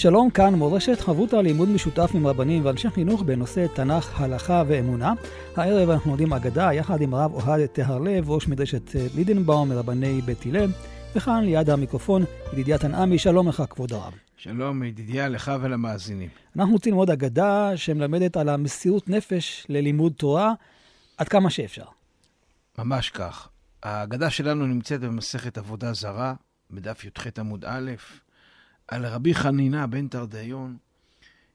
שלום, כאן מורשת חברותא לימוד משותף עם רבנים ואנשי חינוך בנושא תנ"ך, הלכה ואמונה. הערב אנחנו לומדים אגדה יחד עם הרב אוהד טהרלב, ראש מדרשת לידנבאום מרבני בית הלל, וכאן ליד המיקרופון ידידיה תנעמי, שלום לך כבוד הרב. שלום ידידיה לך ולמאזינים. אנחנו רוצים ללמוד אגדה שמלמדת על המסירות נפש ללימוד תורה עד כמה שאפשר. ממש כך. האגדה שלנו נמצאת במסכת עבודה זרה, בדף י"ח עמוד א', על רבי חנינה בן תרדיון,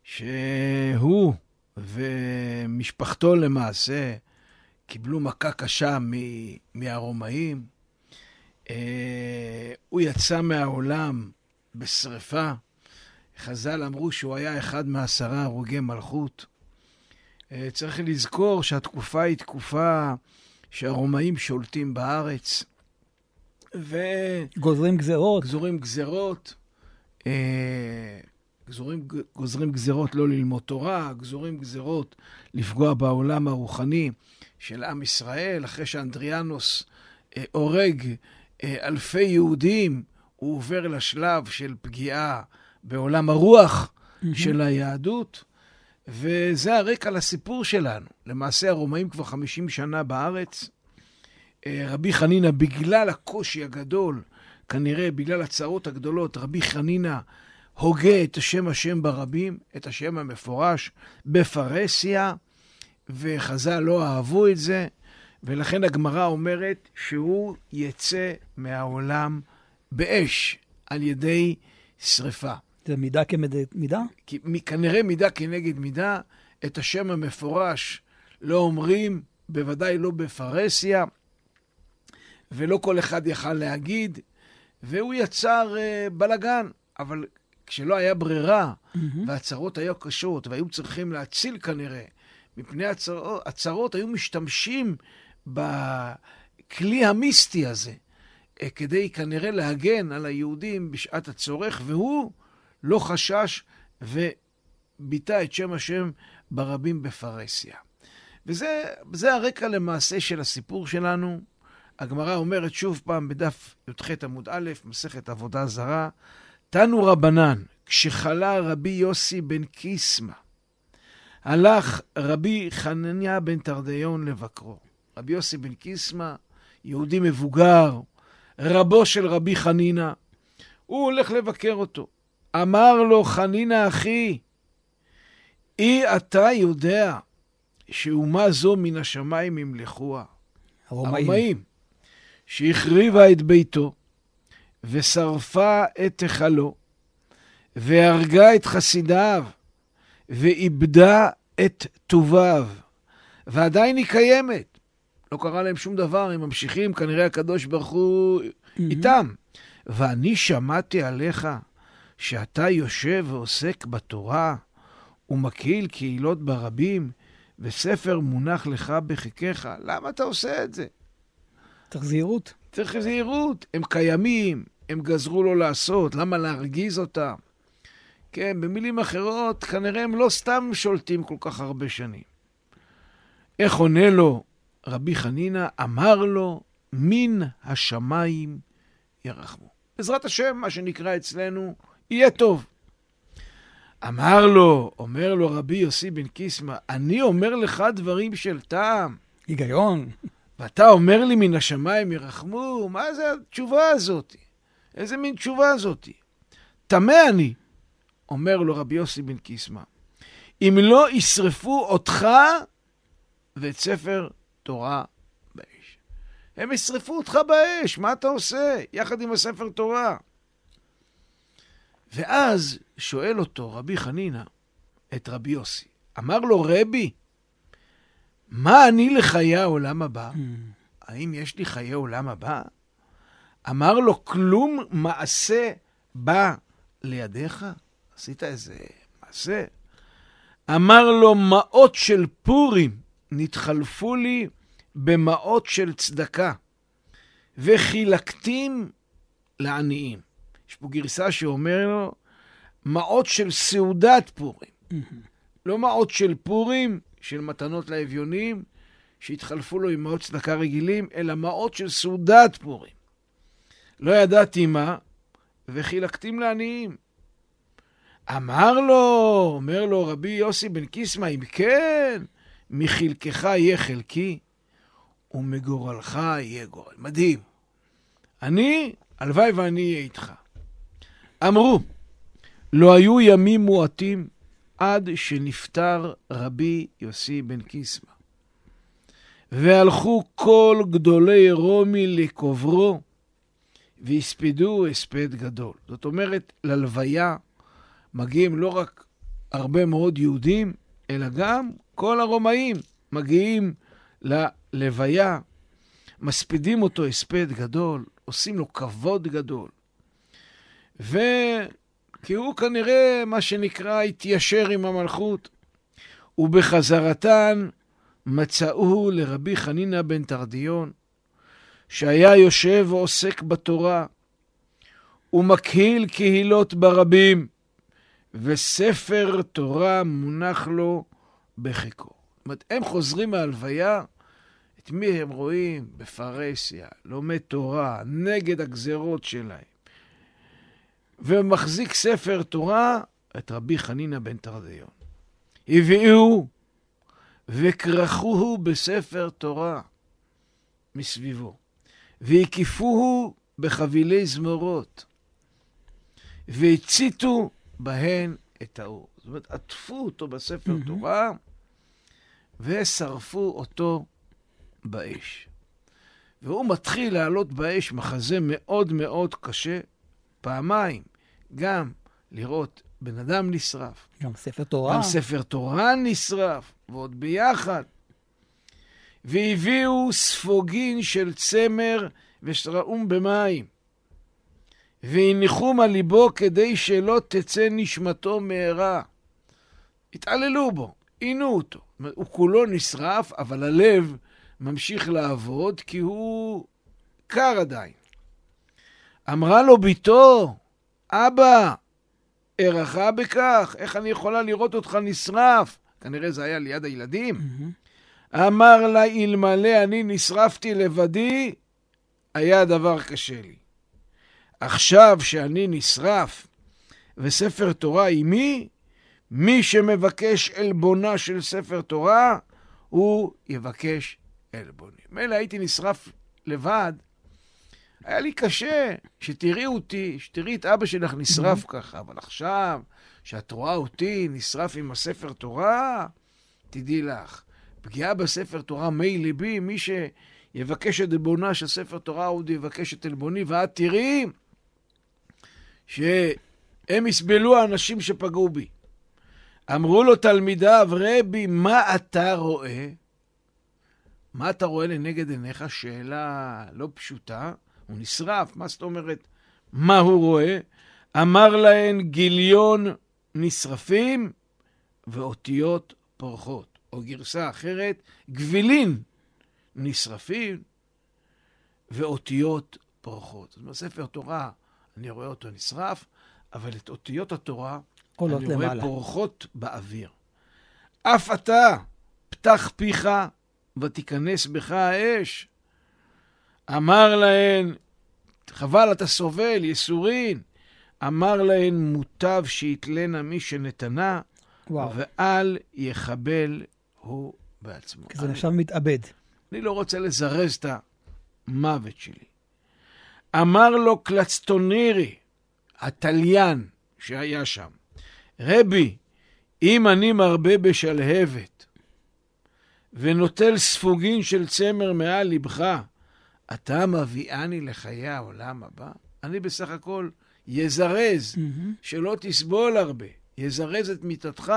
שהוא ומשפחתו למעשה קיבלו מכה קשה מהרומאים. אה, הוא יצא מהעולם בשרפה. חז"ל אמרו שהוא היה אחד מעשרה הרוגי מלכות. אה, צריך לזכור שהתקופה היא תקופה שהרומאים שולטים בארץ. ו... גוזרים גזרות. גזורים גזרות. אה, גזורים, גוזרים גזרות לא ללמוד תורה, גזורים גזרות לפגוע בעולם הרוחני של עם ישראל. אחרי שאנדריאנוס אה, הורג אה, אלפי יהודים, הוא עובר לשלב של פגיעה בעולם הרוח mm-hmm. של היהדות, וזה הרקע לסיפור שלנו. למעשה הרומאים כבר 50 שנה בארץ. רבי חנינא, בגלל הקושי הגדול כנראה בגלל הצרות הגדולות, רבי חנינא הוגה את השם השם ברבים, את השם המפורש, בפרהסיה, וחז"ל לא אהבו את זה, ולכן הגמרא אומרת שהוא יצא מהעולם באש על ידי שרפה. זה מידה כנגד מידה? כי, כנראה מידה כנגד מידה. את השם המפורש לא אומרים, בוודאי לא בפרהסיה, ולא כל אחד יכל להגיד. והוא יצר uh, בלגן. אבל כשלא היה ברירה, mm-hmm. והצרות היו קשות, והיו צריכים להציל כנראה מפני הצרות, הצרות היו משתמשים בכלי המיסטי הזה, uh, כדי כנראה להגן על היהודים בשעת הצורך, והוא לא חשש וביטא את שם השם ברבים בפרהסיה. וזה הרקע למעשה של הסיפור שלנו. הגמרא אומרת שוב פעם בדף י"ח עמוד א', מסכת עבודה זרה, תנו רבנן, כשחלה רבי יוסי בן קיסמא, הלך רבי חנניה בן תרדיון לבקרו. רבי יוסי בן קיסמא, יהודי מבוגר, רבו של רבי חנינא, הוא הולך לבקר אותו. אמר לו, חנינא אחי, אי אתה יודע שאומה זו מן השמיים ימלכוה. הרומאים. הרומאים. שהחריבה את ביתו, ושרפה את היכלו, והרגה את חסידיו, ואיבדה את טוביו, ועדיין היא קיימת. לא קרה להם שום דבר, הם ממשיכים, כנראה הקדוש ברוך הוא איתם. ואני שמעתי עליך שאתה יושב ועוסק בתורה, ומקהיל קהילות ברבים, וספר מונח לך בחיקך. למה אתה עושה את זה? צריך זהירות. צריך זהירות. הם קיימים, הם גזרו לו לעשות, למה להרגיז אותם? כן, במילים אחרות, כנראה הם לא סתם שולטים כל כך הרבה שנים. איך עונה לו רבי חנינא? אמר לו, מן השמיים ירחמו. בעזרת השם, מה שנקרא אצלנו, יהיה טוב. אמר לו, אומר לו רבי יוסי בן קיסמא, אני אומר לך דברים של טעם. היגיון. ואתה אומר לי מן השמיים ירחמו? מה זה התשובה הזאת? איזה מין תשובה זאת? טמא אני, אומר לו רבי יוסי בן קיסמא, אם לא ישרפו אותך ואת ספר תורה באש. הם ישרפו אותך באש, מה אתה עושה? יחד עם הספר תורה. ואז שואל אותו רבי חנינא את רבי יוסי, אמר לו, רבי, מה אני לחיי העולם הבא? Mm. האם יש לי חיי עולם הבא? אמר לו, כלום מעשה בא לידיך? עשית איזה מעשה? אמר לו, מעות של פורים נתחלפו לי במעות של צדקה, וחילקתים לעניים. יש פה גרסה שאומר לו, מעות של סעודת פורים. לא מעות של פורים, של מתנות לאביונים, שהתחלפו לו עם מעות צדקה רגילים, אלא מעות של סעודת פורים. לא ידעתי מה, וחילקתים לעניים. אמר לו, אומר לו רבי יוסי בן קיסמא, אם כן, מחלקך יהיה חלקי, ומגורלך יהיה גורל. מדהים. אני, הלוואי ואני אהיה איתך. אמרו, לא היו ימים מועטים עד שנפטר רבי יוסי בן קיסמא. והלכו כל גדולי רומי לקוברו, והספידו הספד גדול. זאת אומרת, ללוויה מגיעים לא רק הרבה מאוד יהודים, אלא גם כל הרומאים מגיעים ללוויה, מספידים אותו הספד גדול, עושים לו כבוד גדול. וכי הוא כנראה, מה שנקרא, התיישר עם המלכות. ובחזרתן מצאוהו לרבי חנינא בן תרדיון, שהיה יושב ועוסק בתורה, ומקהיל קהילות ברבים, וספר תורה מונח לו בחיקו. זאת אומרת, הם חוזרים מהלוויה, את מי הם רואים? בפרהסיה, לומד תורה, נגד הגזרות שלהם. ומחזיק ספר תורה, את רבי חנינא בן תרדיון. הביאו וכרכוהו בספר תורה מסביבו, והקיפוהו בחבילי זמורות, והציתו בהן את האור. זאת אומרת, עטפו אותו בספר mm-hmm. תורה ושרפו אותו באש. והוא מתחיל לעלות באש מחזה מאוד מאוד קשה, פעמיים, גם לראות בן אדם נשרף. גם ספר תורה. גם ספר תורה נשרף, ועוד ביחד. והביאו ספוגין של צמר ושרעום במים. והניחום על ליבו כדי שלא תצא נשמתו מהרה. התעללו בו, עינו אותו. הוא כולו נשרף, אבל הלב ממשיך לעבוד כי הוא קר עדיין. אמרה לו בתו, אבא, ערכה בכך, איך אני יכולה לראות אותך נשרף? כנראה זה היה ליד הילדים. Mm-hmm. אמר לה, אלמלא אני נשרפתי לבדי, היה דבר קשה לי. עכשיו שאני נשרף וספר תורה עימי, מי שמבקש עלבונה של ספר תורה, הוא יבקש עלבוני. מילא הייתי נשרף לבד, היה לי קשה שתראי אותי, שתראי את אבא שלך נשרף mm-hmm. ככה, אבל עכשיו, שאת רואה אותי נשרף עם הספר תורה, תדעי לך, פגיעה בספר תורה מי ליבי, מי שיבקש את עלבונה של ספר תורה, עוד יבקש את עלבוני, ואת תראי שהם יסבלו האנשים שפגעו בי. אמרו לו תלמידיו, רבי, מה אתה רואה? מה אתה רואה לנגד עיניך? שאלה לא פשוטה. הוא נשרף, מה זאת אומרת? מה הוא רואה? אמר להן גיליון נשרפים ואותיות פורחות. או גרסה אחרת, גבילין נשרפים ואותיות פורחות. זאת אומרת, ספר תורה, אני רואה אותו נשרף, אבל את אותיות התורה אני רואה למעלה. פורחות באוויר. אף אתה, פתח פיך ותיכנס בך האש. אמר להן, חבל, אתה סובל, ייסורין. אמר להן, מוטב שיתלנה מי שנתנה, וואו. ואל יחבל הוא בעצמו. כי זה נחשב מתאבד. אני לא רוצה לזרז את המוות שלי. אמר לו קלצטונירי, התליין שהיה שם, רבי, אם אני מרבה בשלהבת ונוטל ספוגין של צמר מעל לבך, אתה מביאני לחיי העולם הבא? אני בסך הכל יזרז, mm-hmm. שלא תסבול הרבה, יזרז את מיתתך.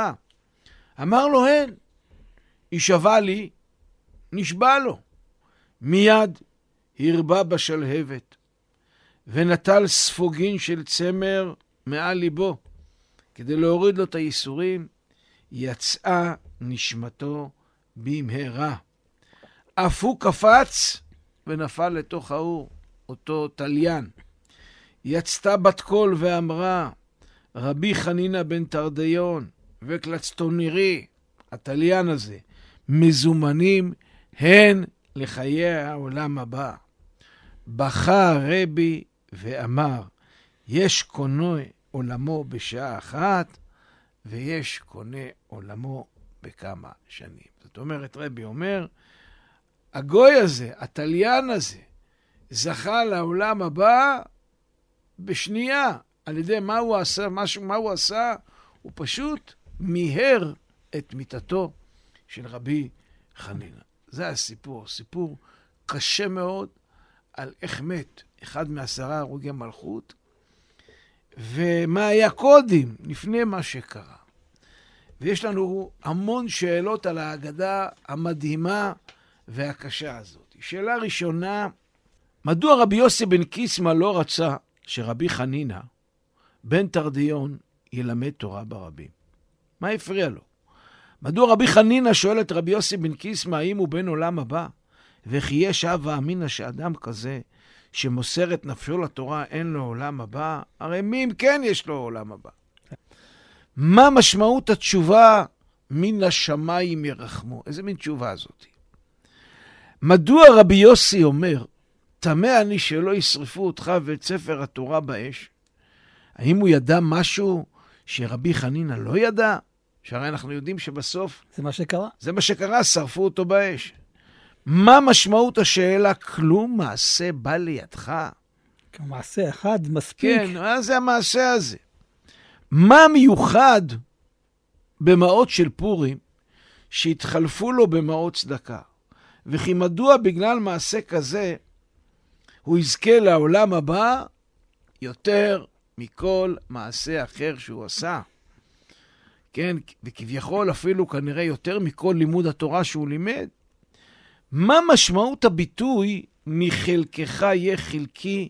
אמר לו, הן, יישבע לי, נשבע לו. מיד הרבה בשלהבת, ונטל ספוגין של צמר מעל ליבו, כדי להוריד לו את הייסורים, יצאה נשמתו במהרה. אף הוא קפץ ונפל לתוך האור, אותו תליין. יצתה בת קול ואמרה, רבי חנינא בן תרדיון וקלצטונירי, התליין הזה, מזומנים הן לחיי העולם הבא. בכה הרבי ואמר, יש קונה עולמו בשעה אחת, ויש קונה עולמו בכמה שנים. זאת אומרת, רבי אומר, הגוי הזה, התליין הזה, זכה לעולם הבא בשנייה. על ידי מה הוא עשה? מה, מה הוא עשה? הוא פשוט מיהר את מיתתו של רבי חנינא. זה הסיפור, סיפור קשה מאוד על איך מת אחד מעשרה הרוגי מלכות, ומה היה קודם, לפני מה שקרה. ויש לנו המון שאלות על ההגדה המדהימה והקשה הזאת. שאלה ראשונה, מדוע רבי יוסי בן קיסמא לא רצה שרבי חנינא, בן תרדיון, ילמד תורה ברבים? מה הפריע לו? מדוע רבי חנינא שואל את רבי יוסי בן קיסמא האם הוא בן עולם הבא? וכי יש הווה אמינא שאדם כזה שמוסר את נפשו לתורה אין לו עולם הבא? הרי מי אם כן יש לו עולם הבא? מה משמעות התשובה מן השמיים ירחמו? איזה מין תשובה זאת? מדוע רבי יוסי אומר, טמא אני שלא ישרפו אותך ואת ספר התורה באש? האם הוא ידע משהו שרבי חנינא לא ידע? שהרי אנחנו יודעים שבסוף... זה מה שקרה. זה מה שקרה, שרפו אותו באש. מה משמעות השאלה? כלום מעשה בא לידך? מעשה אחד מספיק. כן, מה זה המעשה הזה? מה מיוחד במעות של פורים שהתחלפו לו במעות צדקה? וכי מדוע בגלל מעשה כזה הוא יזכה לעולם הבא יותר מכל מעשה אחר שהוא עשה? כן, וכביכול אפילו כנראה יותר מכל לימוד התורה שהוא לימד. מה משמעות הביטוי מחלקך יהיה חלקי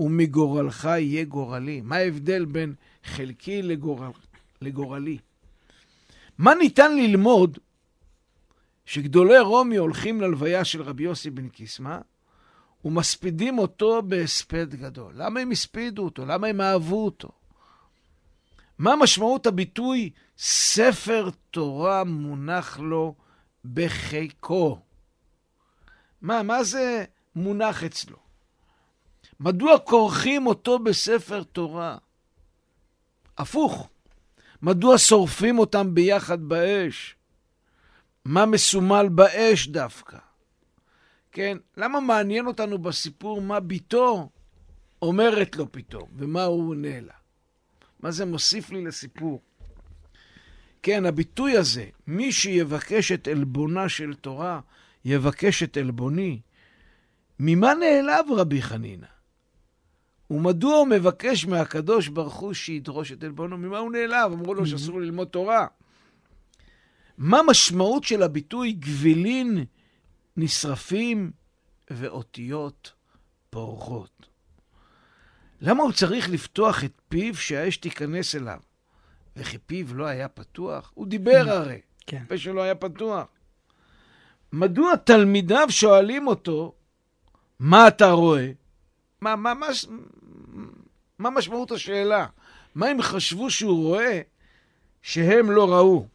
ומגורלך יהיה גורלי? מה ההבדל בין חלקי לגורל, לגורלי? מה ניתן ללמוד שגדולי רומי הולכים ללוויה של רבי יוסי בן קיסמא ומספידים אותו בהספד גדול? למה הם הספידו אותו? למה הם אהבו אותו? מה משמעות הביטוי ספר תורה מונח לו בחיקו? מה, מה זה מונח אצלו? מדוע כורכים אותו בספר תורה? הפוך, מדוע שורפים אותם ביחד באש? מה מסומל באש דווקא? כן, למה מעניין אותנו בסיפור מה בתו אומרת לו פתאום, ומה הוא עונה לה? מה זה מוסיף לי לסיפור? כן, הביטוי הזה, מי שיבקש את עלבונה של תורה, יבקש את עלבוני. ממה נעלב רבי חנינא? ומדוע הוא מבקש מהקדוש ברוך הוא שידרוש את עלבונו? ממה הוא נעלב? אמרו לו שאסור ללמוד תורה. מה המשמעות של הביטוי גבילין נשרפים ואותיות פורחות? למה הוא צריך לפתוח את פיו שהאש תיכנס אליו? וכי פיו לא היה פתוח? הוא דיבר הרי, כן. הפה שלו היה פתוח. מדוע תלמידיו שואלים אותו, מה אתה רואה? מה, מה, מה, מה משמעות השאלה? מה הם חשבו שהוא רואה שהם לא ראו?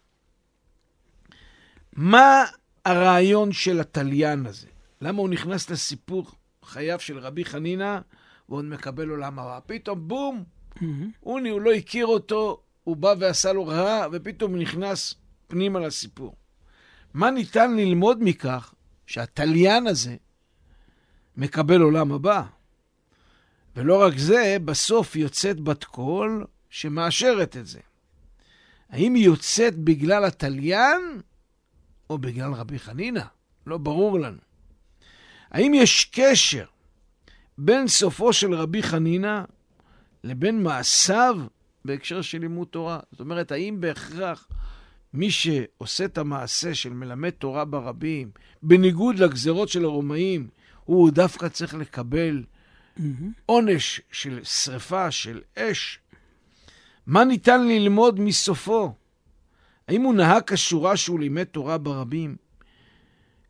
מה הרעיון של התליין הזה? למה הוא נכנס לסיפור חייו של רבי חנינא ועוד מקבל עולם הרע? פתאום בום, אוני, הוא לא הכיר אותו, הוא בא ועשה לו רע, ופתאום נכנס פנימה לסיפור. מה ניתן ללמוד מכך שהתליין הזה מקבל עולם הבא? ולא רק זה, בסוף יוצאת בת קול שמאשרת את זה. האם היא יוצאת בגלל התליין או בגלל רבי חנינא? לא ברור לנו. האם יש קשר בין סופו של רבי חנינא לבין מעשיו בהקשר של לימוד תורה? זאת אומרת, האם בהכרח מי שעושה את המעשה של מלמד תורה ברבים, בניגוד לגזרות של הרומאים, הוא דווקא צריך לקבל עונש של שרפה, של אש. מה ניתן ללמוד מסופו? האם הוא נהג כשורה שהוא לימד תורה ברבים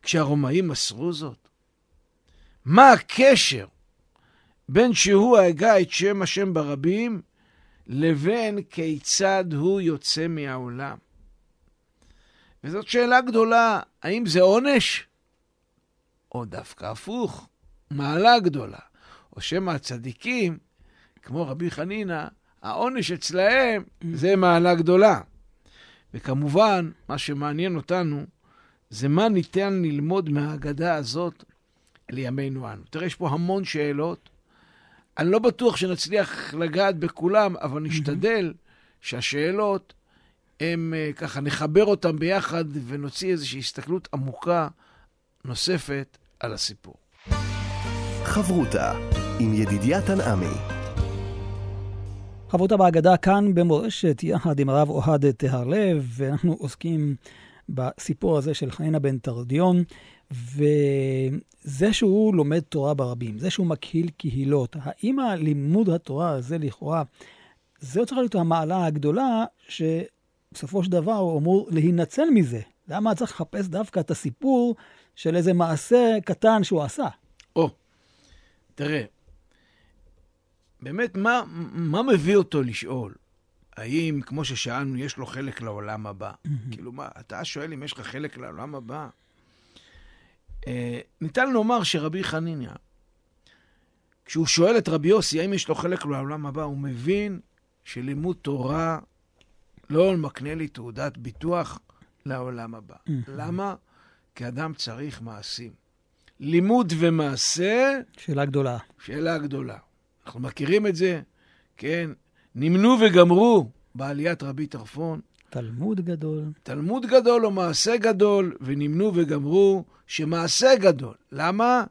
כשהרומאים מסרו זאת? מה הקשר בין שהוא הגה את שם השם ברבים לבין כיצד הוא יוצא מהעולם? וזאת שאלה גדולה, האם זה עונש? או דווקא הפוך, מעלה גדולה. או שמא הצדיקים, כמו רבי חנינא, העונש אצלהם זה מעלה גדולה. וכמובן, מה שמעניין אותנו זה מה ניתן ללמוד מהאגדה הזאת לימינו אנו. תראה, יש פה המון שאלות. אני לא בטוח שנצליח לגעת בכולם, אבל נשתדל שהשאלות, הם אה, ככה, נחבר אותן ביחד ונוציא איזושהי הסתכלות עמוקה נוספת על הסיפור. חברותה עם ידידיה תנעמי. חברותה בהגדה כאן במורשת, יחד עם הרב אוהד טהרלב, ואנחנו עוסקים בסיפור הזה של חנינה בן תרדיון, וזה שהוא לומד תורה ברבים, זה שהוא מקהיל קהילות, האם הלימוד התורה הזה לכאורה, זו צריכה להיות המעלה הגדולה, שבסופו של דבר הוא אמור להינצל מזה. למה צריך לחפש דווקא את הסיפור של איזה מעשה קטן שהוא עשה? או, תראה, באמת, מה, מה מביא אותו לשאול? האם, כמו ששאלנו, יש לו חלק לעולם הבא? כאילו, מה, אתה שואל אם יש לך חלק לעולם הבא? אה, ניתן לומר שרבי חניניה, כשהוא שואל את רבי יוסי האם יש לו חלק לעולם הבא, הוא מבין שלימוד תורה לא מקנה לי תעודת ביטוח לעולם הבא. למה? כי אדם צריך מעשים. לימוד ומעשה... שאלה גדולה. שאלה גדולה. אנחנו מכירים את זה, כן? נמנו וגמרו בעליית רבי טרפון. תלמוד גדול. תלמוד גדול או מעשה גדול, ונמנו וגמרו שמעשה גדול. למה?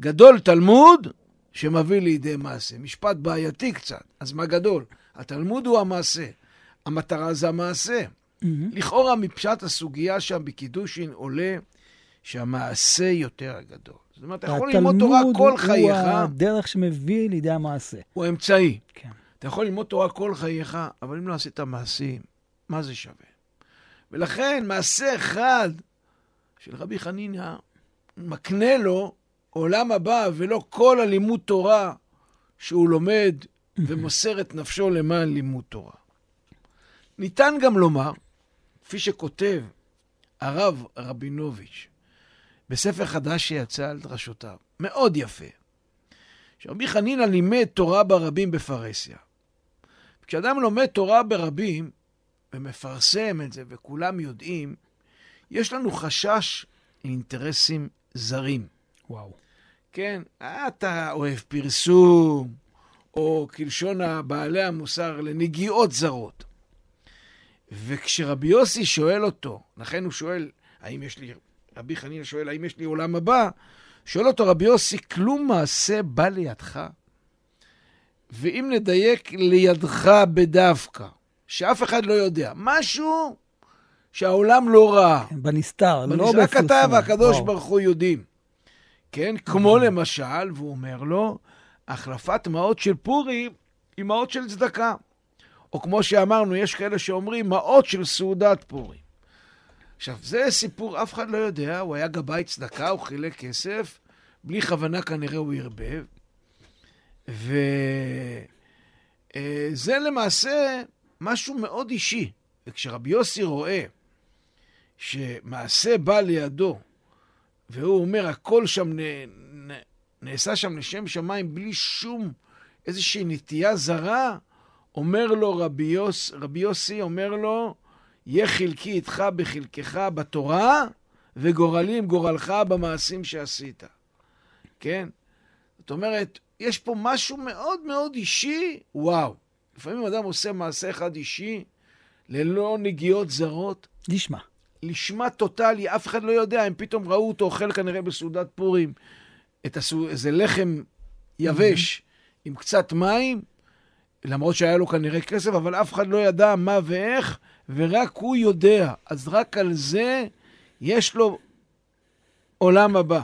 גדול תלמוד שמביא לידי מעשה. משפט בעייתי קצת, אז מה גדול? התלמוד הוא המעשה, המטרה זה המעשה. Mm-hmm. לכאורה מפשט הסוגיה שם בקידושין עולה שהמעשה יותר גדול. זאת אומרת, אתה יכול ללמוד תורה כל חייך. התלמוד הוא הדרך שמביא לידי המעשה. הוא האמצעי. כן. אתה יכול ללמוד תורה כל חייך, אבל אם לא עשית מעשים, מה זה שווה? ולכן מעשה אחד של רבי חניניה מקנה לו עולם הבא ולא כל הלימוד תורה שהוא לומד ומוסר את נפשו למען לימוד תורה. ניתן גם לומר, כפי שכותב הרב רבינוביץ' בספר חדש שיצא על דרשותיו, מאוד יפה, שרבי חנינא לימד תורה ברבים בפרהסיה. כשאדם לומד תורה ברבים ומפרסם את זה וכולם יודעים, יש לנו חשש לאינטרסים זרים. וואו. כן, אתה אוהב פרסום, או כלשון בעלי המוסר, לנגיעות זרות. וכשרבי יוסי שואל אותו, לכן הוא שואל, האם יש לי, רבי חנינא שואל, האם יש לי עולם הבא? שואל אותו רבי יוסי, כלום מעשה בא לידך? ואם נדייק לידך בדווקא, שאף אחד לא יודע, משהו שהעולם לא ראה. כן, בנסתר, לא בפרסום. רק אתה והקדוש. ברוך הוא יודעים. כן, כמו למשל, והוא אומר לו, החלפת מעות של פורים היא מעות של צדקה. או כמו שאמרנו, יש כאלה שאומרים, מעות של סעודת פורים. עכשיו, זה סיפור, אף אחד לא יודע, הוא היה גבאי צדקה, הוא חילק כסף, בלי כוונה כנראה הוא ערבב. וזה למעשה משהו מאוד אישי. וכשרבי יוסי רואה שמעשה בא לידו, והוא אומר, הכל שם נ, נ, נעשה שם לשם שמיים בלי שום איזושהי נטייה זרה, אומר לו רבי, יוס, רבי יוסי, אומר לו, יהיה חלקי איתך בחלקך בתורה, וגורלי עם גורלך במעשים שעשית. כן? זאת אומרת, יש פה משהו מאוד מאוד אישי, וואו. לפעמים אדם עושה מעשה אחד אישי, ללא נגיעות זרות. נשמע. לשמה טוטאלי, אף אחד לא יודע, הם פתאום ראו אותו אוכל כנראה בסעודת פורים, את הסו... איזה לחם יבש עם קצת מים, למרות שהיה לו כנראה כסף, אבל אף אחד לא ידע מה ואיך, ורק הוא יודע. אז רק על זה יש לו עולם הבא.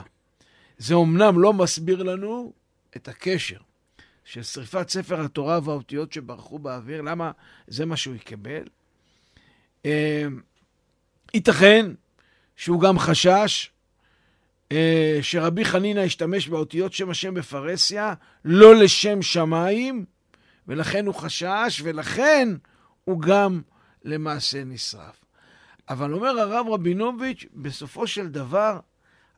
זה אומנם לא מסביר לנו את הקשר של שריפת ספר התורה והאותיות שברחו באוויר, למה זה מה שהוא יקבל. ייתכן שהוא גם חשש אה, שרבי חנינא השתמש באותיות שם השם בפרהסיה לא לשם שמיים, ולכן הוא חשש, ולכן הוא גם למעשה נשרף. אבל אומר הרב רבינוביץ', בסופו של דבר,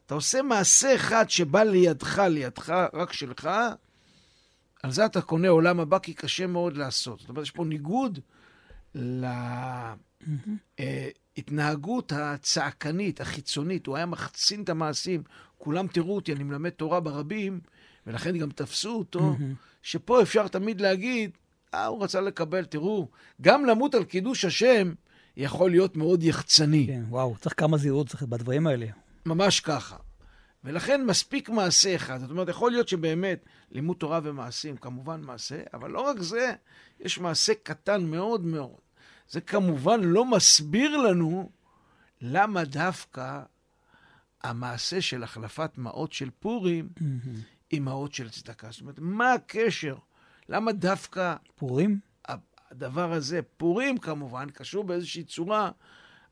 אתה עושה מעשה אחד שבא לידך, לידך, רק שלך, על זה אתה קונה עולם הבא, כי קשה מאוד לעשות. זאת אומרת, יש פה ניגוד להתנהגות הצעקנית, החיצונית. הוא היה מחצין את המעשים. כולם תראו אותי, אני מלמד תורה ברבים, ולכן גם תפסו אותו, שפה אפשר תמיד להגיד, אה, הוא רצה לקבל, תראו, גם למות על קידוש השם יכול להיות מאוד יחצני. כן, וואו, צריך כמה זהירות צריך בדברים האלה. ממש ככה. ולכן מספיק מעשה אחד. זאת אומרת, יכול להיות שבאמת לימוד תורה ומעשים, כמובן מעשה, אבל לא רק זה, יש מעשה קטן מאוד מאוד. זה כמובן לא מסביר לנו למה דווקא המעשה של החלפת מעות של פורים עם מעות של צדקה. זאת אומרת, מה הקשר? למה דווקא... פורים? הדבר הזה, פורים כמובן, קשור באיזושהי צורה,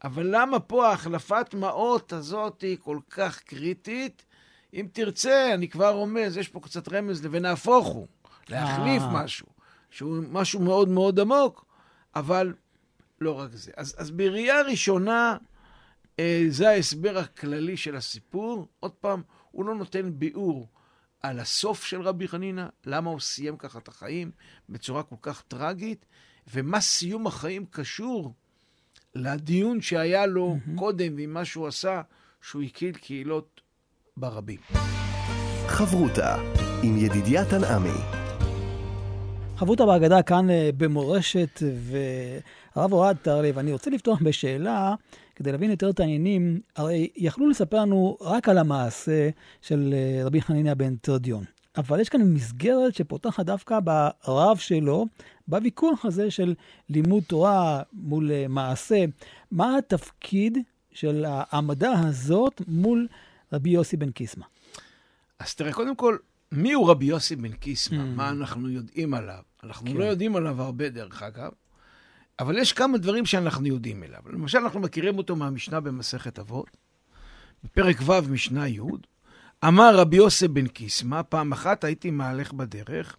אבל למה פה ההחלפת מעות הזאת היא כל כך קריטית? אם תרצה, אני כבר רומז, יש פה קצת רמז ונהפוך הוא, להחליף אה. משהו, שהוא משהו מאוד מאוד עמוק, אבל לא רק זה. אז, אז בראייה ראשונה, אה, זה ההסבר הכללי של הסיפור. עוד פעם, הוא לא נותן ביאור על הסוף של רבי חנינא, למה הוא סיים ככה את החיים בצורה כל כך טרגית, ומה סיום החיים קשור לדיון שהיה לו mm-hmm. קודם ועם מה שהוא עשה, שהוא הקיל קהילות ברבים. חברותה עם ידידיה תנעמי. חברותה בהגדה כאן אה, במורשת, והרב אוהד תרלב, אני רוצה לפתוח בשאלה, כדי להבין יותר את העניינים, הרי יכלו לספר לנו רק על המעשה של אה, רבי חנינא בן תרדיון. אבל יש כאן מסגרת שפותחת דווקא ברב שלו, בוויכוח הזה של לימוד תורה מול אה, מעשה. מה התפקיד של העמדה הזאת מול רבי יוסי בן קיסמא? אז תראה, קודם כל, מי הוא רבי יוסי בן קיסמא? Mm. מה אנחנו יודעים עליו? אנחנו כן. לא יודעים עליו הרבה, דרך אגב, אבל יש כמה דברים שאנחנו יודעים עליו. למשל, אנחנו מכירים אותו מהמשנה במסכת אבות, בפרק ו', משנה י', אמר רבי יוסי בן קיסמא, פעם אחת הייתי מהלך בדרך,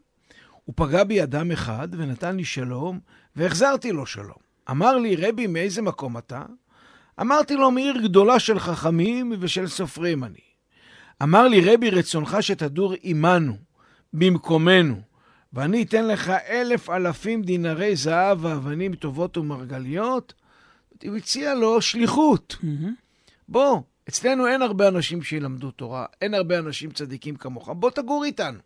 הוא פגע בי אדם אחד ונתן לי שלום, והחזרתי לו שלום. אמר לי, רבי, מאיזה מקום אתה? אמרתי לו, מעיר גדולה של חכמים ושל סופרים אני. אמר לי, רבי, רצונך שתדור עמנו, במקומנו, ואני אתן לך אלף אלפים דינרי זהב ואבנים טובות ומרגליות? הוא הציע לו שליחות. Mm-hmm. בוא, אצלנו אין הרבה אנשים שילמדו תורה, אין הרבה אנשים צדיקים כמוך, בוא תגור איתנו.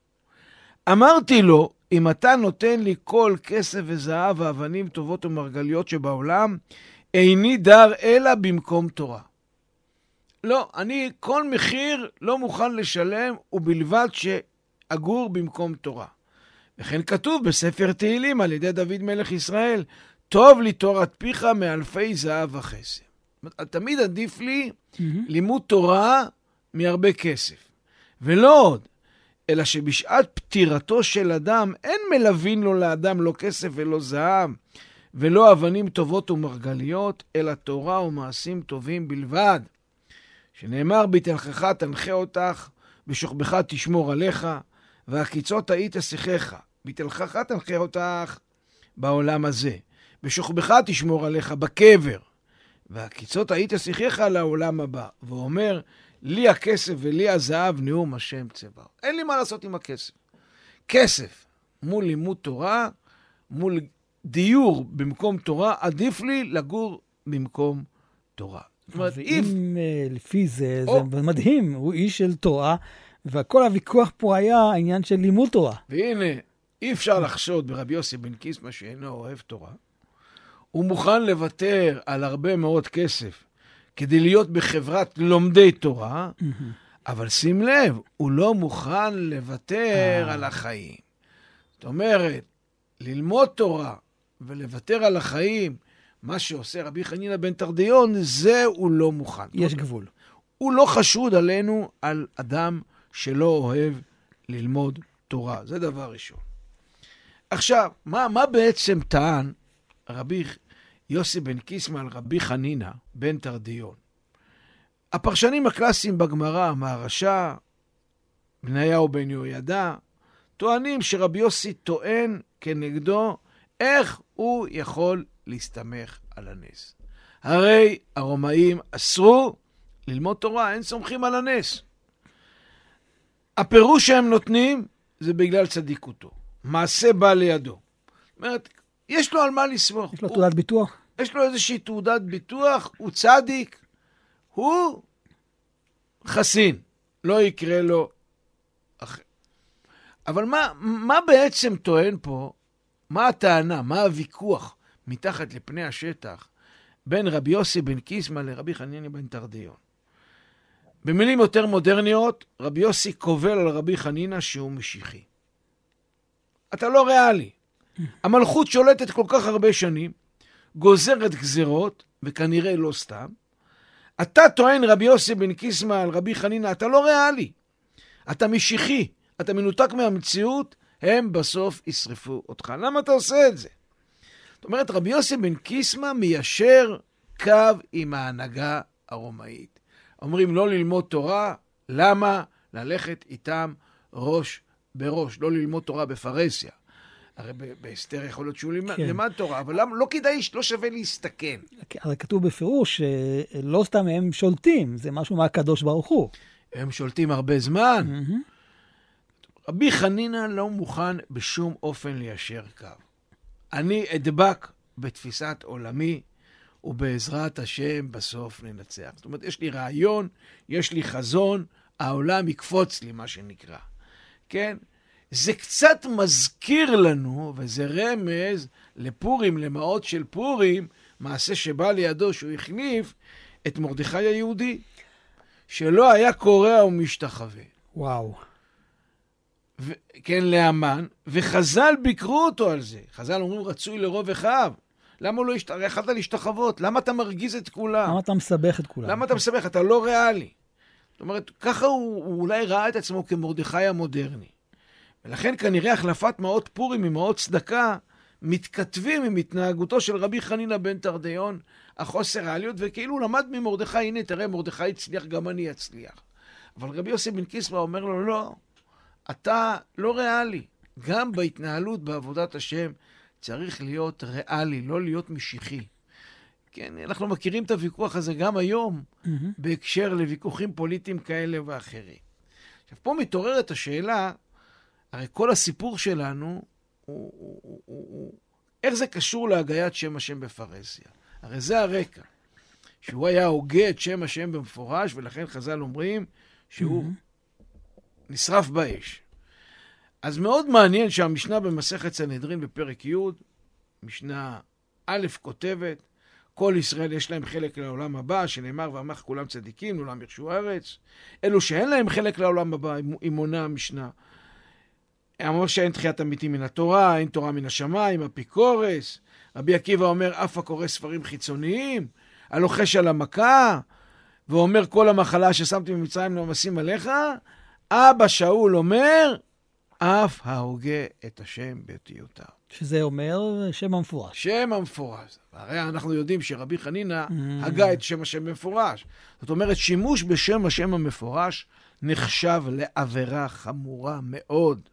אמרתי לו, אם אתה נותן לי כל כסף וזהב ואבנים טובות ומרגליות שבעולם, איני דר אלא במקום תורה. לא, אני כל מחיר לא מוכן לשלם, ובלבד שאגור במקום תורה. וכן כתוב בספר תהילים על ידי דוד מלך ישראל, טוב לי תורת פיך מאלפי זהב וכסף. תמיד עדיף לי mm-hmm. לימוד תורה מהרבה כסף. ולא עוד, אלא שבשעת פטירתו של אדם אין מלווין לו לאדם לא כסף ולא זהב, ולא אבנים טובות ומרגליות, אלא תורה ומעשים טובים בלבד. שנאמר, בתלכך תנחה אותך, בשוכבך תשמור עליך, והקיצות היית שיחך. בתלכך תנחה אותך בעולם הזה. בשוכבך תשמור עליך בקבר. והקיצות היית שיחך לעולם הבא. ואומר, לי הכסף ולי הזהב, נאום השם צבא. אין לי מה לעשות עם הכסף. כסף מול לימוד תורה, מול דיור במקום תורה, עדיף לי לגור במקום תורה. זאת אומרת, אם if... לפי זה, או... זה מדהים, הוא איש של תורה, וכל הוויכוח פה היה העניין של לימוד תורה. והנה, אי אפשר לחשוד ברבי יוסי בן קיסמא שאינו אוהב תורה. הוא מוכן לוותר על הרבה מאוד כסף כדי להיות בחברת לומדי תורה, אבל שים לב, הוא לא מוכן לוותר אה. על החיים. זאת אומרת, ללמוד תורה ולוותר על החיים, מה שעושה רבי חנינא בן תרדיון, זה הוא לא מוכן. יש גבול. הוא לא חשוד עלינו על אדם שלא אוהב ללמוד תורה. זה דבר ראשון. עכשיו, מה, מה בעצם טען רבי יוסי בן קיסמא על רבי חנינא בן תרדיון. הפרשנים הקלאסיים בגמרא, מהרשע, בניהו בן יהוידע, טוענים שרבי יוסי טוען כנגדו איך הוא יכול להסתמך על הנס. הרי הרומאים אסרו ללמוד תורה, אין סומכים על הנס. הפירוש שהם נותנים זה בגלל צדיקותו. מעשה בא לידו. זאת אומרת, יש לו על מה לסמוך. יש לו תעודת ביטוח? יש לו איזושהי תעודת ביטוח, הוא צדיק, הוא חסין, לא יקרה לו אחר. אבל מה, מה בעצם טוען פה, מה הטענה, מה הוויכוח מתחת לפני השטח בין רבי יוסי בן קיסמא לרבי חניני בן תרדיון? במילים יותר מודרניות, רבי יוסי קובל על רבי חנינא שהוא משיחי. אתה לא ריאלי. המלכות שולטת כל כך הרבה שנים, גוזרת גזרות, וכנראה לא סתם. אתה טוען, רבי יוסי בן קיסמא, על רבי חנינא, אתה לא ריאלי. אתה משיחי, אתה מנותק מהמציאות, הם בסוף ישרפו אותך. למה אתה עושה את זה? זאת אומרת, רבי יוסי בן קיסמא מיישר קו עם ההנהגה הרומאית. אומרים לא ללמוד תורה, למה? ללכת איתם ראש בראש, לא ללמוד תורה בפרהסיה. הרי באסתר יכול להיות שהוא כן. למד תורה, אבל למה, לא כדאי, לא שווה להסתכן. הרי כתוב בפירוש שלא סתם הם שולטים, זה משהו מהקדוש ברוך הוא. הם שולטים הרבה זמן. Mm-hmm. רבי חנינא לא מוכן בשום אופן ליישר קו. אני אדבק בתפיסת עולמי, ובעזרת השם בסוף ננצח. זאת אומרת, יש לי רעיון, יש לי חזון, העולם יקפוץ לי, מה שנקרא. כן? זה קצת מזכיר לנו, וזה רמז לפורים, למעות של פורים, מעשה שבא לידו שהוא החליף את מרדכי היהודי, שלא היה קורע ומשתחווה. וואו. ו- כן, לאמן, וחז"ל ביקרו אותו על זה. חז"ל אומרים, רצוי לרוב אחיו. למה לא השת... יכלת להשתחוות? למה אתה מרגיז את כולם? למה אתה מסבך את כולם? למה אתה מסבך? אתה לא ריאלי. זאת אומרת, ככה הוא, הוא אולי ראה את עצמו כמרדכי המודרני. ולכן כנראה החלפת מעות פורים ממעות צדקה מתכתבים עם התנהגותו של רבי חנינא בן תרדיון, החוסר העליות, וכאילו למד ממרדכי, הנה תראה, מרדכי הצליח, גם אני אצליח. אבל רבי יוסי בן קיסמא אומר לו, לא, אתה לא ריאלי. גם בהתנהלות בעבודת השם צריך להיות ריאלי, לא להיות משיחי. כן, אנחנו מכירים את הוויכוח הזה גם היום, mm-hmm. בהקשר לוויכוחים פוליטיים כאלה ואחרים. עכשיו, פה מתעוררת השאלה, הרי כל הסיפור שלנו הוא, הוא, הוא, הוא, הוא איך זה קשור להגיית שם השם בפרהסיה? הרי זה הרקע. שהוא היה הוגה את שם השם במפורש, ולכן חז"ל אומרים שהוא mm-hmm. נשרף באש. אז מאוד מעניין שהמשנה במסכת סנהדרין בפרק י', משנה א' כותבת, כל ישראל יש להם חלק לעולם הבא, שנאמר ועמך כולם צדיקים, לעולם ירשו הארץ. אלו שאין להם חלק לעולם הבא, היא מונה המשנה. אמר שאין תחיית המתים מן התורה, אין תורה מן השמיים, אפיקורס. רבי עקיבא אומר, אף הקורא ספרים חיצוניים, הלוחש על המכה, ואומר, כל המחלה ששמתי במצרים לא עליך. אבא שאול אומר, אף ההוגה את השם באותיותיו. שזה אומר שם המפורש. שם המפורש. הרי אנחנו יודעים שרבי חנינא mm. הגה את שם השם במפורש. זאת אומרת, שימוש בשם השם המפורש נחשב לעבירה חמורה מאוד.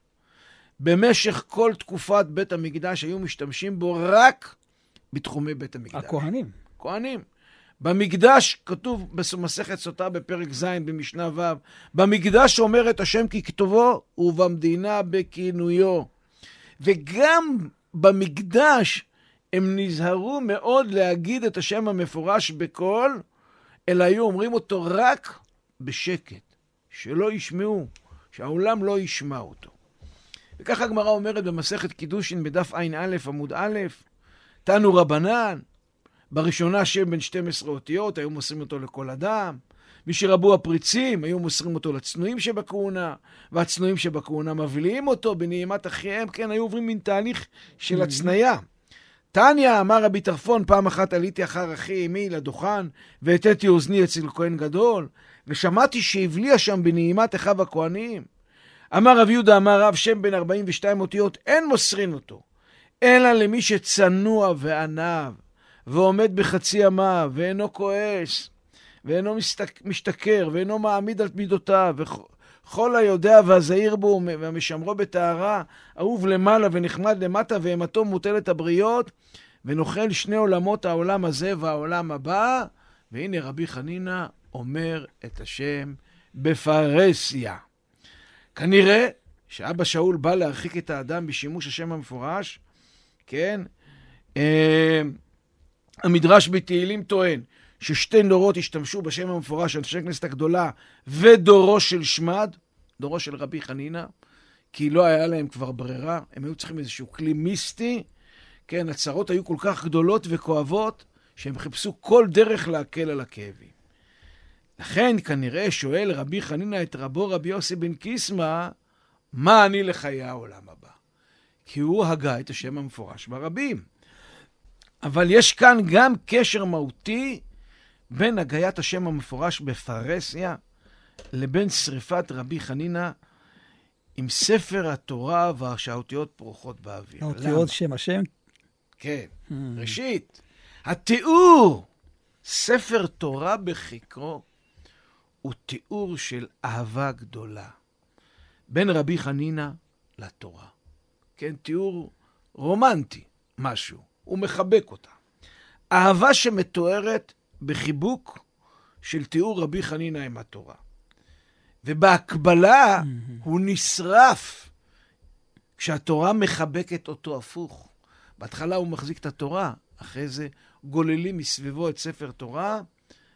במשך כל תקופת בית המקדש היו משתמשים בו רק בתחומי בית המקדש. הכהנים. כהנים. במקדש, כתוב במסכת סוטה בפרק ז' במשנה ו', במקדש אומר את השם ככתובו, ובמדינה בכינויו. וגם במקדש הם נזהרו מאוד להגיד את השם המפורש בקול, אלא היו אומרים אותו רק בשקט, שלא ישמעו, שהעולם לא ישמע אותו. וככה הגמרא אומרת במסכת קידושין בדף ע"א עמוד א', תנו רבנן, בראשונה שם בין 12 אותיות, היו מוסרים אותו לכל אדם. מי שרבו הפריצים, היו מוסרים אותו לצנועים שבכהונה, והצנועים שבכהונה מבליעים אותו בנעימת אחיהם, כן, היו עוברים מין תהליך של mm-hmm. הצניה. תניא, אמר רבי טרפון, פעם אחת עליתי אחר אחי אמי לדוכן, והטאתי אוזני אצל כהן גדול, ושמעתי שהבליע שם בנעימת אחיו הכהנים. אמר רב יהודה, אמר רב, שם בין 42 אותיות, אין מוסרין אותו, אלא למי שצנוע ועניו. ועומד בחצי ימיו, ואינו כועס, ואינו משתכר, ואינו מעמיד על מידותיו, וכל היודע והזהיר בו והמשמרו בטהרה, אהוב למעלה ונחמד למטה, ואימתו מוטלת הבריות, ונוכל שני עולמות, העולם הזה והעולם הבא. והנה רבי חנינא אומר את השם בפרהסיה. כנראה שאבא שאול בא להרחיק את האדם בשימוש השם המפורש, כן? המדרש בתהילים טוען ששתי דורות השתמשו בשם המפורש, אנשי הכנסת הגדולה ודורו של שמד, דורו של רבי חנינא, כי לא היה להם כבר ברירה, הם היו צריכים איזשהו כלי מיסטי, כן, הצרות היו כל כך גדולות וכואבות, שהם חיפשו כל דרך להקל על הכאבים. לכן כנראה שואל רבי חנינא את רבו רבי יוסי בן קיסמא, מה אני לחיי העולם הבא? כי הוא הגה את השם המפורש ברבים. אבל יש כאן גם קשר מהותי בין הגיית השם המפורש בפרהסיה לבין שריפת רבי חנינא עם ספר התורה והשאותיות פרוחות באוויר. האותיות שם השם? כן. Hmm. ראשית, התיאור, ספר תורה בחיקרו, הוא תיאור של אהבה גדולה בין רבי חנינא לתורה. כן, תיאור רומנטי, משהו. הוא מחבק אותה. אהבה שמתוארת בחיבוק של תיאור רבי חנינא עם התורה. ובהקבלה הוא נשרף כשהתורה מחבקת אותו הפוך. בהתחלה הוא מחזיק את התורה, אחרי זה גוללים מסביבו את ספר תורה,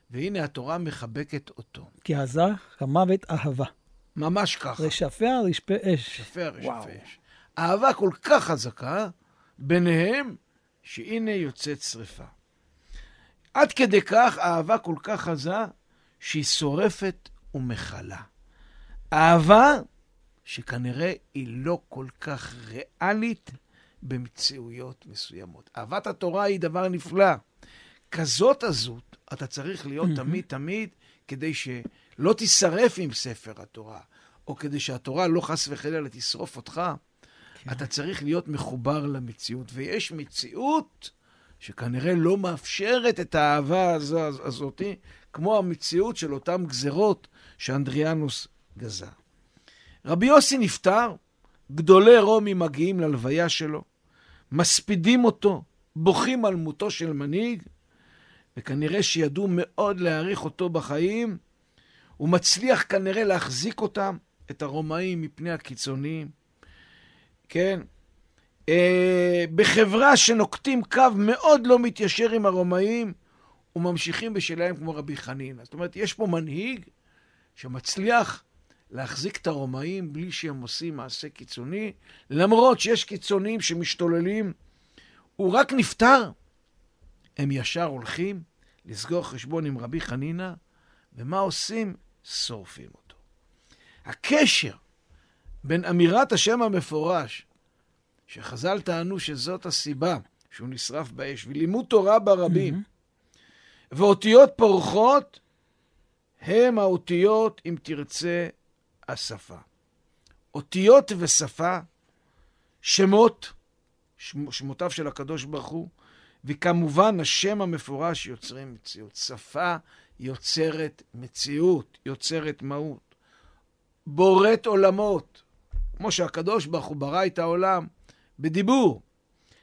והנה התורה מחבקת אותו. כי עזה המוות אהבה. ממש ככה. רשפיה רשפה אש. רשפיה רשפה אש. אהבה כל כך חזקה ביניהם, שהנה יוצאת שרפה. עד כדי כך אהבה כל כך עזה, שהיא שורפת ומכלה. אהבה שכנראה היא לא כל כך ריאלית במציאויות מסוימות. אהבת התורה היא דבר נפלא. כזאת עזות אתה צריך להיות תמיד תמיד כדי שלא תישרף עם ספר התורה, או כדי שהתורה לא חס וחלילה תשרוף אותך. כן. אתה צריך להיות מחובר למציאות, ויש מציאות שכנראה לא מאפשרת את האהבה הזאת, כמו המציאות של אותן גזרות שאנדריאנוס גזר. רבי יוסי נפטר, גדולי רומי מגיעים ללוויה שלו, מספידים אותו, בוכים על מותו של מנהיג, וכנראה שידעו מאוד להעריך אותו בחיים, הוא מצליח כנראה להחזיק אותם, את הרומאים, מפני הקיצוניים. כן? אה, בחברה שנוקטים קו מאוד לא מתיישר עם הרומאים, וממשיכים בשלהם כמו רבי חנינא. זאת אומרת, יש פה מנהיג שמצליח להחזיק את הרומאים בלי שהם עושים מעשה קיצוני, למרות שיש קיצונים שמשתוללים. הוא רק נפטר, הם ישר הולכים לסגור חשבון עם רבי חנינא, ומה עושים? שורפים אותו. הקשר בין אמירת השם המפורש, שחז"ל טענו שזאת הסיבה שהוא נשרף באש, ולימוד תורה ברבים, mm-hmm. ואותיות פורחות, הם האותיות, אם תרצה, השפה. אותיות ושפה, שמות, שמותיו של הקדוש ברוך הוא, וכמובן השם המפורש יוצרים מציאות. שפה יוצרת מציאות, יוצרת מהות. בוראת עולמות, כמו שהקדוש ברוך הוא ברא את העולם, בדיבור.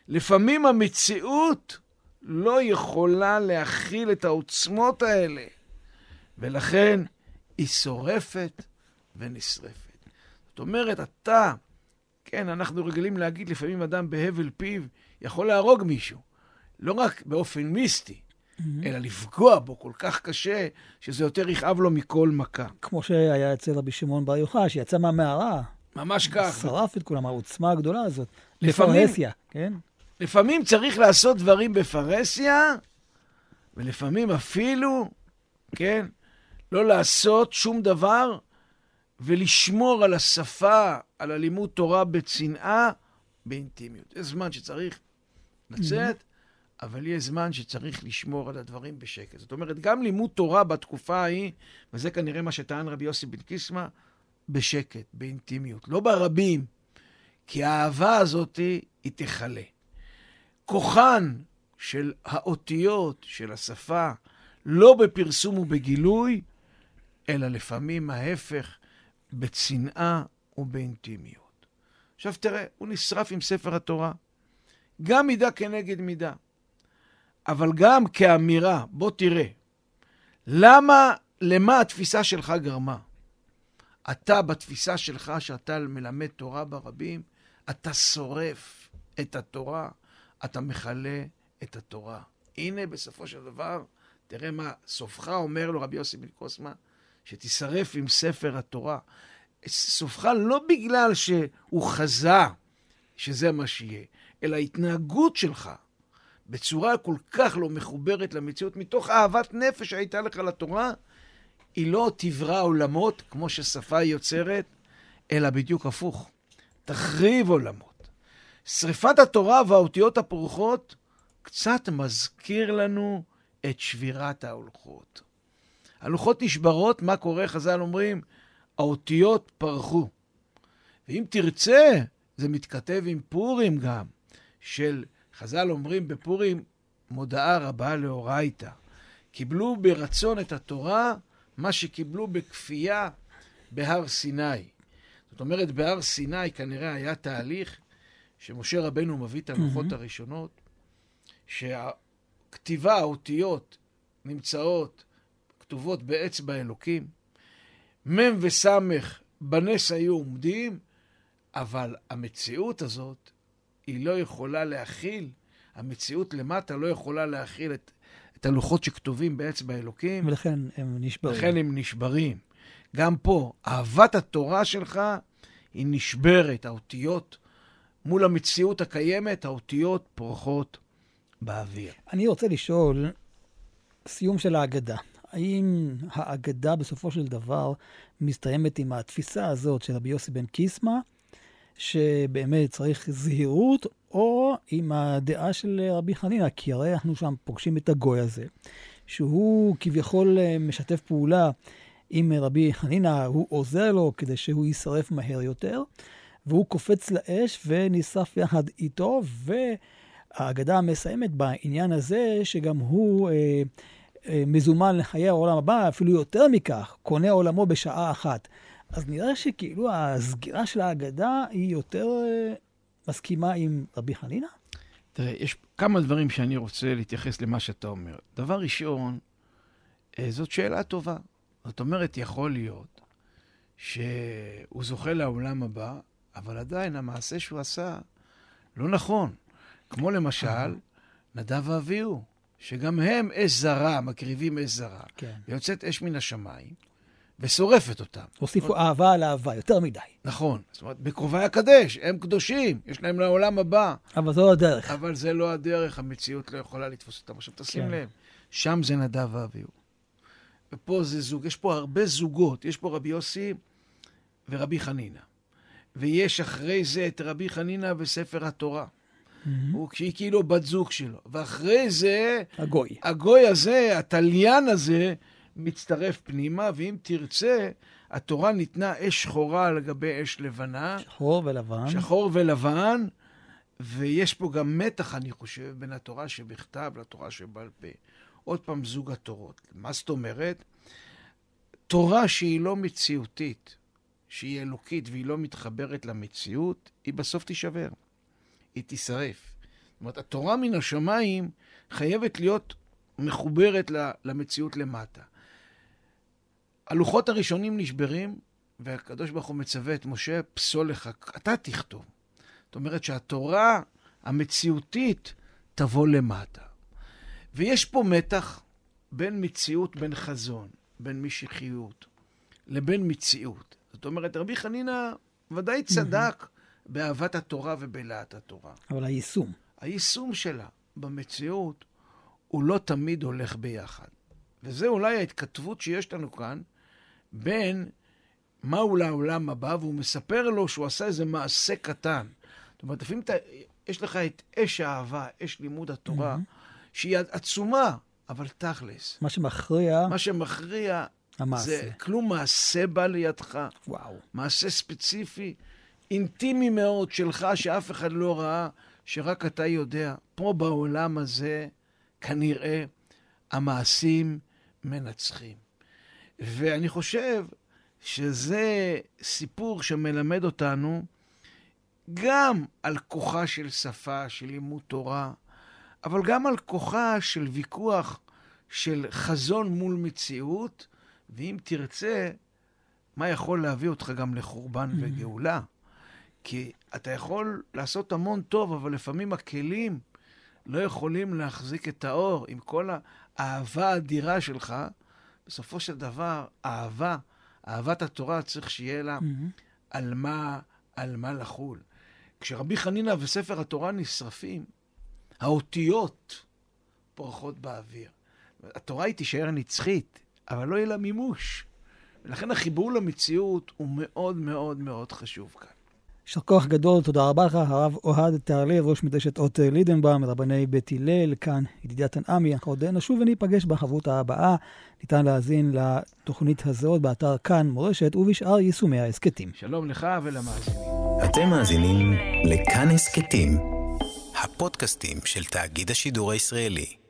לפעמים המציאות לא יכולה להכיל את העוצמות האלה, ולכן היא שורפת ונשרפת. זאת אומרת, אתה, כן, אנחנו רגילים להגיד לפעמים אדם בהבל פיו יכול להרוג מישהו. לא רק באופן מיסטי, mm-hmm. אלא לפגוע בו כל כך קשה, שזה יותר יכאב לו מכל מכה. כמו שהיה אצל רבי שמעון בר יוחאי, שיצא מהמערה. ממש כך. שרף את כולם, העוצמה הגדולה הזאת. לפעמים, לפרהסיה, כן? לפעמים צריך לעשות דברים בפרהסיה, ולפעמים אפילו, כן, לא לעשות שום דבר ולשמור על השפה, על הלימוד תורה בצנעה, באינטימיות. יש זמן שצריך לצאת, אבל יש זמן שצריך לשמור על הדברים בשקט. זאת אומרת, גם לימוד תורה בתקופה ההיא, וזה כנראה מה שטען רבי יוסי בן קיסמא, בשקט, באינטימיות, לא ברבים, כי האהבה הזאת היא תכלה. כוחן, של האותיות, של השפה, לא בפרסום ובגילוי, אלא לפעמים ההפך, בצנעה ובאינטימיות. עכשיו תראה, הוא נשרף עם ספר התורה. גם מידה כנגד מידה. אבל גם כאמירה, בוא תראה, למה, למה התפיסה שלך גרמה? אתה, בתפיסה שלך, שאתה מלמד תורה ברבים, אתה שורף את התורה, אתה מכלה את התורה. הנה, בסופו של דבר, תראה מה סופך אומר לו רבי יוסי בן קוסמה, שתישרף עם ספר התורה. סופך לא בגלל שהוא חזה שזה מה שיהיה, אלא ההתנהגות שלך בצורה כל כך לא מחוברת למציאות, מתוך אהבת נפש שהייתה לך לתורה, היא לא תברא עולמות כמו ששפה יוצרת, אלא בדיוק הפוך. תחריב עולמות. שריפת התורה והאותיות הפורחות קצת מזכיר לנו את שבירת ההולכות. הלוחות נשברות, מה קורה? חז"ל אומרים, האותיות פרחו. ואם תרצה, זה מתכתב עם פורים גם, של, חז"ל אומרים בפורים, מודעה רבה לאורייתא. קיבלו ברצון את התורה, מה שקיבלו בכפייה בהר סיני. זאת אומרת, בהר סיני כנראה היה תהליך שמשה רבנו מביא את הלוחות mm-hmm. הראשונות, שהכתיבה, האותיות, נמצאות, כתובות באצבע אלוקים. מ' וס' בנס היו עומדים, אבל המציאות הזאת, היא לא יכולה להכיל, המציאות למטה לא יכולה להכיל את, את הלוחות שכתובים באצבע אלוקים. ולכן הם נשברים. לכן הם נשברים. גם פה, אהבת התורה שלך היא נשברת, האותיות מול המציאות הקיימת, האותיות פורחות באוויר. אני רוצה לשאול, סיום של ההגדה. האם ההגדה בסופו של דבר מסתיימת עם התפיסה הזאת של רבי יוסי בן קיסמא, שבאמת צריך זהירות, או עם הדעה של רבי חנינא, כי הרי אנחנו שם פוגשים את הגוי הזה, שהוא כביכול אה, משתף פעולה עם רבי חנינא, הוא עוזר לו כדי שהוא יישרף מהר יותר, והוא קופץ לאש ונשרף יחד איתו, והאגדה מסיימת בעניין הזה שגם הוא אה, אה, מזומן לחיי העולם הבא, אפילו יותר מכך, קונה עולמו בשעה אחת. אז נראה שכאילו הסגירה של ההגדה היא יותר אה, מסכימה עם רבי חנינא? תראה, יש כמה דברים שאני רוצה להתייחס למה שאתה אומר. דבר ראשון, אה, זאת שאלה טובה. זאת אומרת, יכול להיות שהוא זוכה לעולם הבא, אבל עדיין המעשה שהוא עשה לא נכון. כמו למשל, נדב ואביהו, שגם הם אש זרה, מקריבים אש זרה. כן. ויוצאת אש מן השמיים, ושורפת אותם. הוסיפו אומרת, אהבה על אהבה, יותר מדי. נכון. זאת אומרת, בקרובי הקדש, הם קדושים, יש להם לעולם הבא. אבל זו לא הדרך. אבל זה לא הדרך, המציאות לא יכולה לתפוס אותם. עכשיו תשים כן. לב, שם זה נדב ואביהו. ופה זה זוג, יש פה הרבה זוגות. יש פה רבי יוסי ורבי חנינא. ויש אחרי זה את רבי חנינא וספר התורה. Mm-hmm. הוא, כאילו בת זוג שלו. ואחרי זה... הגוי. הגוי הזה, התליין הזה, מצטרף פנימה, ואם תרצה, התורה ניתנה אש שחורה לגבי אש לבנה. שחור ולבן. שחור ולבן, ויש פה גם מתח, אני חושב, בין התורה שבכתב לתורה שבעל פה. עוד פעם, זוג התורות. מה זאת אומרת? תורה שהיא לא מציאותית, שהיא אלוקית והיא לא מתחברת למציאות, היא בסוף תישבר. היא תישרף. זאת אומרת, התורה מן השמיים חייבת להיות מחוברת למציאות למטה. הלוחות הראשונים נשברים, והקדוש ברוך הוא מצווה את משה, פסול לך, אתה תכתוב. זאת אומרת שהתורה המציאותית תבוא למטה. ויש פה מתח בין מציאות, בין חזון, בין משיחיות, לבין מציאות. זאת אומרת, רבי חנינא ודאי צדק באהבת התורה ובלהט התורה. אבל היישום. היישום שלה במציאות הוא לא תמיד הולך ביחד. וזה אולי ההתכתבות שיש לנו כאן בין מהו לעולם הבא, והוא מספר לו שהוא עשה איזה מעשה קטן. זאת אומרת, לפעמים אתה, יש לך את אש האהבה, אש לימוד התורה, mm-hmm. שהיא עצומה, אבל תכלס. מה שמכריע... מה שמכריע... המעשה. זה כלום מעשה בא לידך. וואו. מעשה ספציפי, אינטימי מאוד שלך, שאף אחד לא ראה, שרק אתה יודע. פה בעולם הזה, כנראה, המעשים מנצחים. ואני חושב שזה סיפור שמלמד אותנו גם על כוחה של שפה, של לימוד תורה, אבל גם על כוחה של ויכוח של חזון מול מציאות, ואם תרצה, מה יכול להביא אותך גם לחורבן mm-hmm. וגאולה. כי אתה יכול לעשות המון טוב, אבל לפעמים הכלים לא יכולים להחזיק את האור עם כל האהבה האדירה שלך. בסופו של דבר, אהבה, אהבת התורה צריך שיהיה לה mm-hmm. על, מה, על מה לחול. כשרבי חנינא וספר התורה נשרפים, האותיות פורחות באוויר. התורה היא תישאר נצחית, אבל לא יהיה לה מימוש. ולכן החיבור למציאות הוא מאוד מאוד מאוד חשוב כאן. יישר כוח גדול, תודה רבה לך, הרב אוהד תהרלב, ראש מדרשת אות לידנבאום, רבני בית הלל, כאן ידידיה תנעמי. אנחנו עוד נשוב וניפגש בחברותה הבאה. ניתן להאזין לתוכנית הזאת באתר כאן מורשת ובשאר יישומי ההסכתים. שלום לך ולמאזינים. אתם מאזינים לכאן הסכתים, הפודקאסטים של תאגיד השידור הישראלי.